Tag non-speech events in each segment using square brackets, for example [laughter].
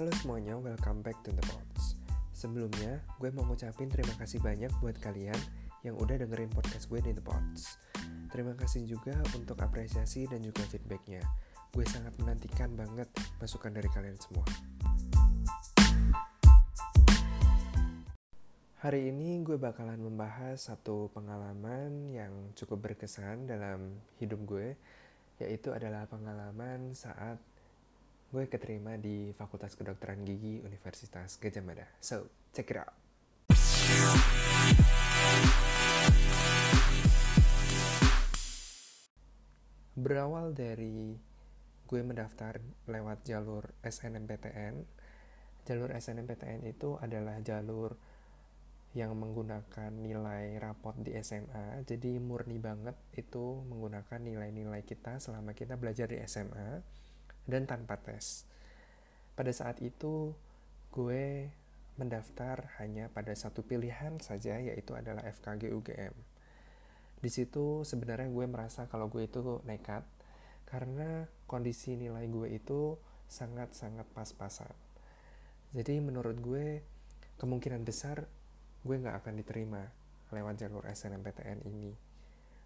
Halo semuanya, welcome back to the Pods. Sebelumnya, gue mau ngucapin terima kasih banyak buat kalian yang udah dengerin podcast gue di The Pods. Terima kasih juga untuk apresiasi dan juga feedbacknya. Gue sangat menantikan banget masukan dari kalian semua. Hari ini gue bakalan membahas satu pengalaman yang cukup berkesan dalam hidup gue, yaitu adalah pengalaman saat gue keterima di Fakultas Kedokteran Gigi Universitas Gajah Mada. So, check it out. Berawal dari gue mendaftar lewat jalur SNMPTN. Jalur SNMPTN itu adalah jalur yang menggunakan nilai rapot di SMA. Jadi murni banget itu menggunakan nilai-nilai kita selama kita belajar di SMA dan tanpa tes. Pada saat itu, gue mendaftar hanya pada satu pilihan saja, yaitu adalah FKG UGM. Di situ sebenarnya gue merasa kalau gue itu nekat, karena kondisi nilai gue itu sangat-sangat pas-pasan. Jadi menurut gue, kemungkinan besar gue nggak akan diterima lewat jalur SNMPTN ini.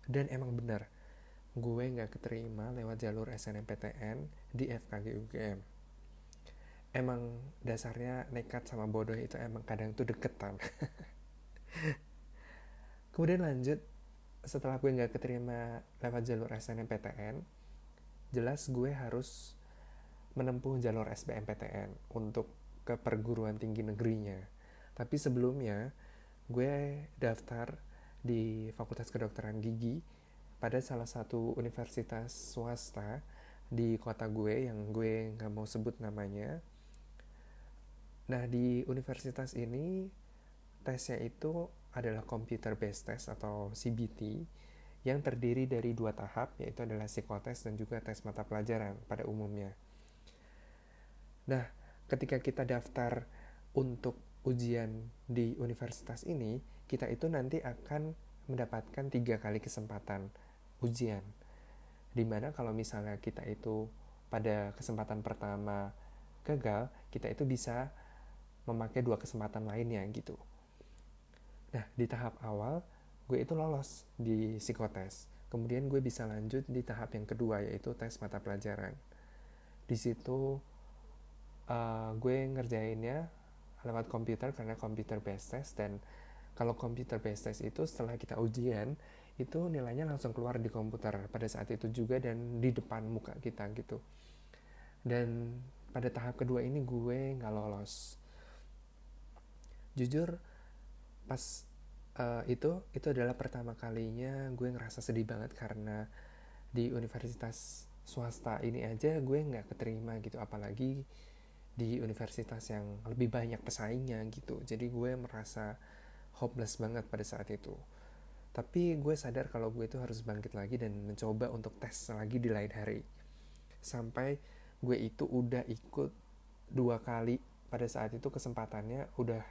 Dan emang benar, gue nggak keterima lewat jalur SNMPTN di FKG UGM. Emang dasarnya nekat sama bodoh itu emang kadang tuh deketan. [laughs] Kemudian lanjut, setelah gue nggak keterima lewat jalur SNMPTN, jelas gue harus menempuh jalur SBMPTN untuk ke perguruan tinggi negerinya. Tapi sebelumnya, gue daftar di Fakultas Kedokteran Gigi pada salah satu universitas swasta di kota gue yang gue nggak mau sebut namanya. Nah di universitas ini tesnya itu adalah computer based test atau CBT yang terdiri dari dua tahap yaitu adalah psikotes dan juga tes mata pelajaran pada umumnya. Nah ketika kita daftar untuk ujian di universitas ini kita itu nanti akan mendapatkan tiga kali kesempatan ujian. Di mana kalau misalnya kita itu pada kesempatan pertama gagal, kita itu bisa memakai dua kesempatan lainnya gitu. Nah, di tahap awal, gue itu lolos di psikotes. Kemudian gue bisa lanjut di tahap yang kedua, yaitu tes mata pelajaran. Di situ uh, gue ngerjainnya lewat komputer karena komputer based test dan kalau komputer based test itu setelah kita ujian itu nilainya langsung keluar di komputer pada saat itu juga dan di depan muka kita gitu. Dan pada tahap kedua ini gue nggak lolos. Jujur pas uh, itu itu adalah pertama kalinya gue ngerasa sedih banget karena di universitas swasta ini aja gue nggak keterima gitu. Apalagi di universitas yang lebih banyak pesaingnya gitu. Jadi gue merasa hopeless banget pada saat itu tapi gue sadar kalau gue itu harus bangkit lagi dan mencoba untuk tes lagi di lain hari. Sampai gue itu udah ikut dua kali pada saat itu kesempatannya udah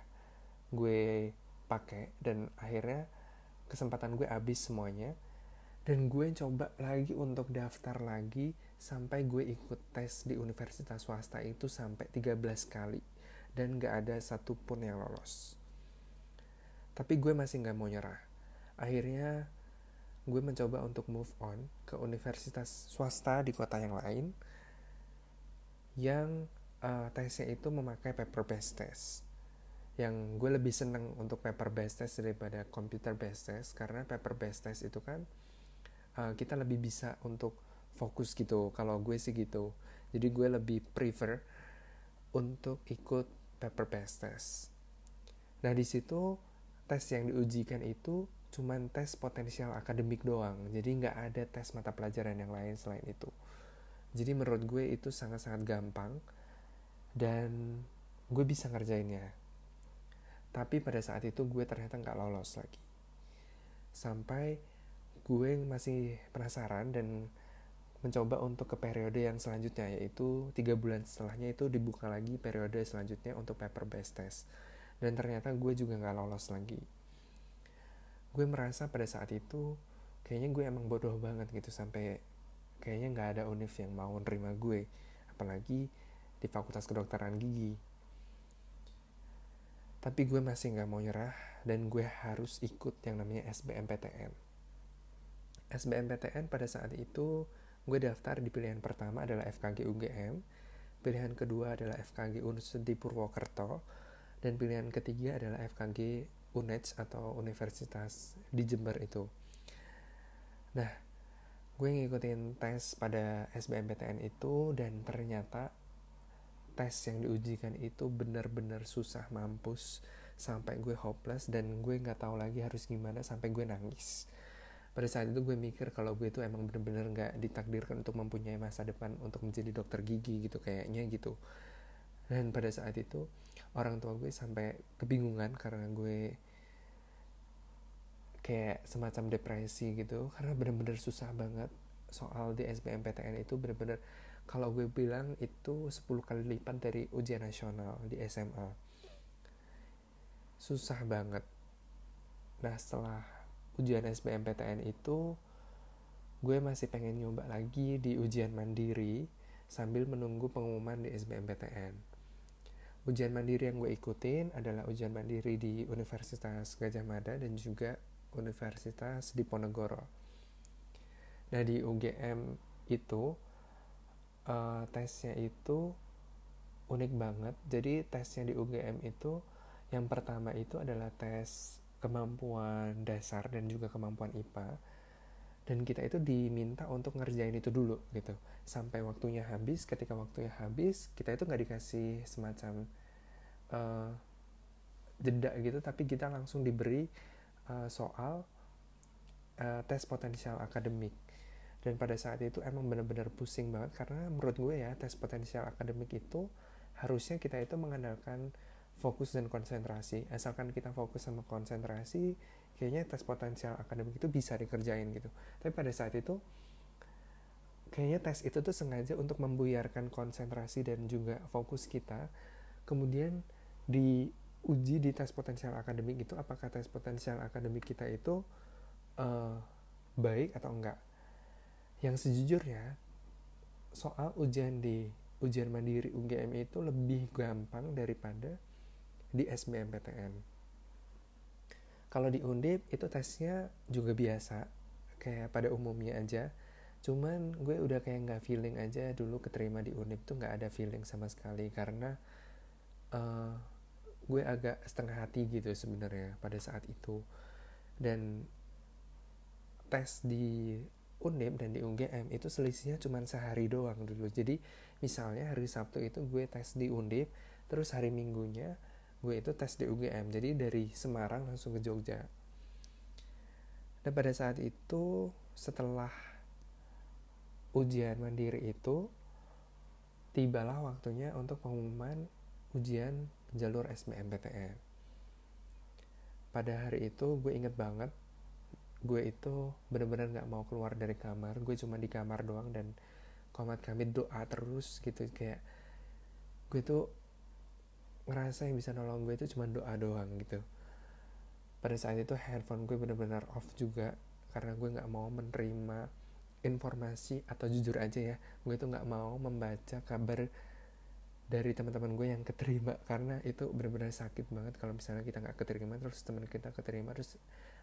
gue pakai dan akhirnya kesempatan gue habis semuanya. Dan gue coba lagi untuk daftar lagi sampai gue ikut tes di universitas swasta itu sampai 13 kali dan gak ada satupun yang lolos. Tapi gue masih gak mau nyerah akhirnya gue mencoba untuk move on ke universitas swasta di kota yang lain yang uh, tesnya itu memakai paper based test. Yang gue lebih seneng untuk paper based test daripada computer based test karena paper based test itu kan uh, kita lebih bisa untuk fokus gitu. Kalau gue sih gitu. Jadi gue lebih prefer untuk ikut paper based test. Nah di situ tes yang diujikan itu cuman tes potensial akademik doang. Jadi nggak ada tes mata pelajaran yang lain selain itu. Jadi menurut gue itu sangat-sangat gampang dan gue bisa ngerjainnya. Tapi pada saat itu gue ternyata nggak lolos lagi. Sampai gue masih penasaran dan mencoba untuk ke periode yang selanjutnya yaitu tiga bulan setelahnya itu dibuka lagi periode selanjutnya untuk paper based test. Dan ternyata gue juga nggak lolos lagi gue merasa pada saat itu kayaknya gue emang bodoh banget gitu sampai kayaknya nggak ada univ yang mau nerima gue apalagi di Fakultas Kedokteran Gigi. Tapi gue masih nggak mau nyerah dan gue harus ikut yang namanya SBMPTN SBMPTN pada saat itu gue daftar di pilihan pertama adalah FKG UGM pilihan kedua adalah FKG Universitas di Purwokerto dan pilihan ketiga adalah FKG UNED atau Universitas di Jember itu. Nah gue ngikutin tes pada SBMPTN itu dan ternyata tes yang diujikan itu benar-benar susah mampus sampai gue hopeless dan gue nggak tahu lagi harus gimana sampai gue nangis. Pada saat itu gue mikir kalau gue itu emang bener-bener nggak ditakdirkan untuk mempunyai masa depan untuk menjadi dokter gigi gitu kayaknya gitu. Dan pada saat itu orang tua gue sampai kebingungan karena gue kayak semacam depresi gitu karena bener-bener susah banget. Soal di SBMPTN itu bener-bener kalau gue bilang itu 10 kali lipat dari ujian nasional di SMA susah banget. Nah setelah ujian SBMPTN itu gue masih pengen nyoba lagi di ujian mandiri sambil menunggu pengumuman di SBMPTN ujian mandiri yang gue ikutin adalah ujian mandiri di Universitas Gajah Mada dan juga Universitas Diponegoro nah di UGM itu uh, tesnya itu unik banget. Jadi tesnya di UGM itu yang pertama itu adalah tes kemampuan dasar dan juga kemampuan IPA. Dan kita itu diminta untuk ngerjain itu dulu gitu. Sampai waktunya habis, ketika waktunya habis, kita itu nggak dikasih semacam uh, jeda gitu, tapi kita langsung diberi uh, soal uh, tes potensial akademik dan pada saat itu emang benar-benar pusing banget karena menurut gue ya tes potensial akademik itu harusnya kita itu mengandalkan fokus dan konsentrasi asalkan kita fokus sama konsentrasi kayaknya tes potensial akademik itu bisa dikerjain gitu. Tapi pada saat itu kayaknya tes itu tuh sengaja untuk membuyarkan konsentrasi dan juga fokus kita. Kemudian diuji di tes potensial akademik itu apakah tes potensial akademik kita itu uh, baik atau enggak. Yang sejujurnya soal ujian di ujian mandiri UGM itu lebih gampang daripada di SBMPTN. Kalau di Undip itu tesnya juga biasa, kayak pada umumnya aja. Cuman gue udah kayak nggak feeling aja dulu keterima di Undip tuh nggak ada feeling sama sekali karena uh, gue agak setengah hati gitu sebenarnya pada saat itu. Dan tes di Undip dan di UGM itu selisihnya cuma sehari doang dulu. Jadi misalnya hari Sabtu itu gue tes di Undip, terus hari Minggunya gue itu tes di UGM. Jadi dari Semarang langsung ke Jogja. Dan pada saat itu setelah ujian mandiri itu tibalah waktunya untuk pengumuman ujian jalur SBMPTN. Pada hari itu gue inget banget gue itu bener-bener nggak mau keluar dari kamar gue cuma di kamar doang dan komat kami doa terus gitu kayak gue tuh ngerasa yang bisa nolong gue itu cuma doa doang gitu. Pada saat itu handphone gue bener-bener off juga karena gue nggak mau menerima informasi atau jujur aja ya. Gue tuh nggak mau membaca kabar dari teman-teman gue yang keterima karena itu benar-benar sakit banget kalau misalnya kita nggak keterima terus teman kita keterima terus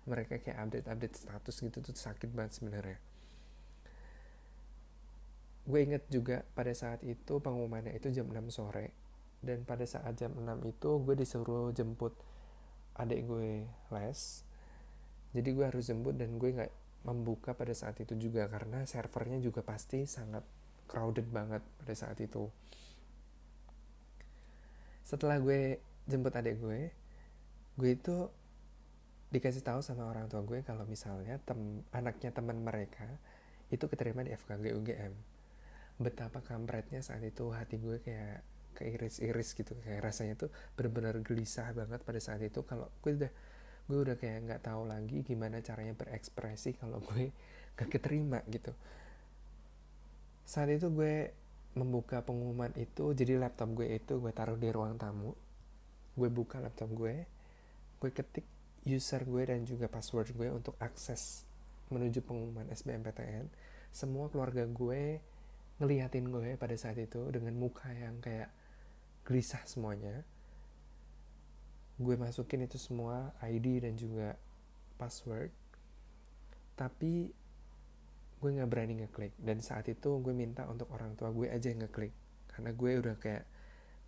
mereka kayak update-update status gitu tuh sakit banget sebenarnya. Gue inget juga pada saat itu pengumumannya itu jam 6 sore dan pada saat jam 6 itu gue disuruh jemput adik gue les. Jadi gue harus jemput dan gue nggak membuka pada saat itu juga karena servernya juga pasti sangat crowded banget pada saat itu. Setelah gue jemput adik gue gue itu dikasih tahu sama orang tua gue kalau misalnya tem anaknya teman mereka itu keterima di FKG UGM betapa kampretnya saat itu hati gue kayak keiris-iris gitu kayak rasanya tuh benar-benar gelisah banget pada saat itu. Kalau gue udah gue udah kayak nggak tahu lagi gimana caranya berekspresi kalau [laughs] gue gak keterima gitu. Saat itu gue membuka pengumuman itu jadi laptop gue itu gue taruh di ruang tamu. Gue buka laptop gue gue ketik user gue dan juga password gue untuk akses menuju pengumuman SBMPTN semua keluarga gue ngeliatin gue pada saat itu dengan muka yang kayak gelisah semuanya. Gue masukin itu semua ID dan juga password. Tapi gue nggak berani ngeklik. Dan saat itu gue minta untuk orang tua gue aja yang ngeklik. Karena gue udah kayak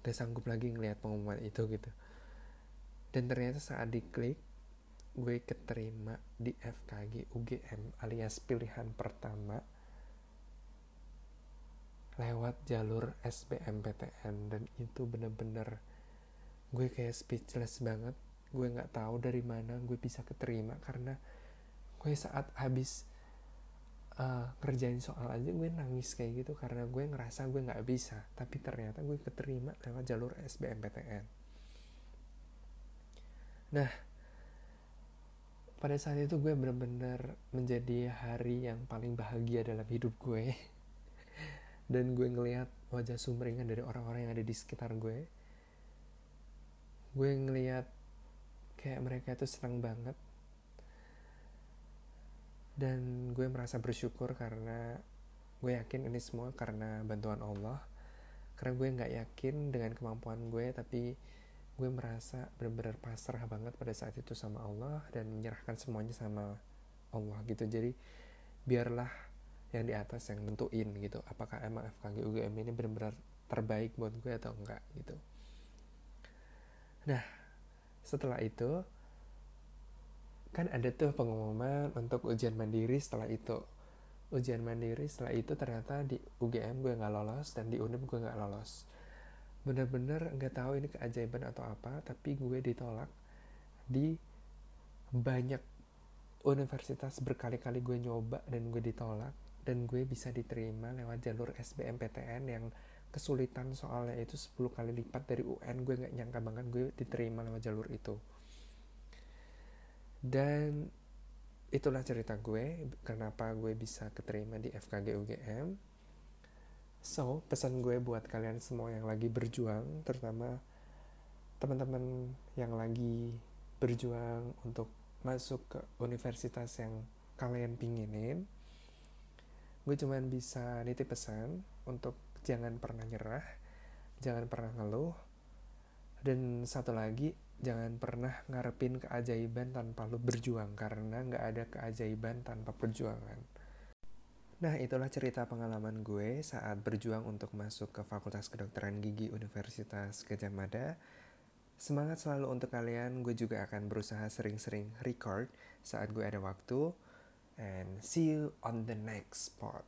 gak sanggup lagi ngelihat pengumuman itu gitu. Dan ternyata saat diklik gue keterima di FKG UGM alias pilihan pertama lewat jalur SBMPTN dan itu bener-bener gue kayak speechless banget. Gue nggak tahu dari mana gue bisa keterima karena gue saat habis uh, kerjain soal aja gue nangis kayak gitu karena gue ngerasa gue nggak bisa. Tapi ternyata gue keterima lewat jalur SBMPTN nah pada saat itu gue benar-benar menjadi hari yang paling bahagia dalam hidup gue [laughs] dan gue ngelihat wajah sumringah dari orang-orang yang ada di sekitar gue. Gue ngelihat kayak mereka itu senang banget. Dan gue merasa bersyukur karena gue yakin ini semua karena bantuan Allah. Karena gue nggak yakin dengan kemampuan gue tapi gue merasa benar-benar pasrah banget pada saat itu sama Allah dan menyerahkan semuanya sama Allah gitu. Jadi biarlah yang di atas yang nentuin gitu. Apakah emang FKG UGM ini benar-benar terbaik buat gue atau enggak gitu. Nah setelah itu kan ada tuh pengumuman untuk ujian mandiri setelah itu. Ujian mandiri setelah itu ternyata di UGM gue nggak lolos dan di UNEM gue nggak lolos. Bener-bener nggak tahu ini keajaiban atau apa tapi gue ditolak di banyak universitas berkali-kali gue nyoba dan gue ditolak dan gue bisa diterima lewat jalur SBMPTN yang kesulitan soalnya itu 10 kali lipat dari UN gue nggak nyangka banget gue diterima lewat jalur itu. Dan itulah cerita gue kenapa gue bisa keterima di FKG UGM so pesan gue buat kalian semua yang lagi berjuang terutama teman-teman yang lagi berjuang untuk masuk ke universitas yang kalian pinginin gue cuman bisa nitip pesan untuk jangan pernah nyerah jangan pernah ngeluh dan satu lagi jangan pernah ngarepin keajaiban tanpa lo berjuang karena nggak ada keajaiban tanpa perjuangan. Nah itulah cerita pengalaman gue saat berjuang untuk masuk ke Fakultas Kedokteran Gigi Universitas Gajah Mada. Semangat selalu untuk kalian, gue juga akan berusaha sering-sering record saat gue ada waktu. and see you on the next part.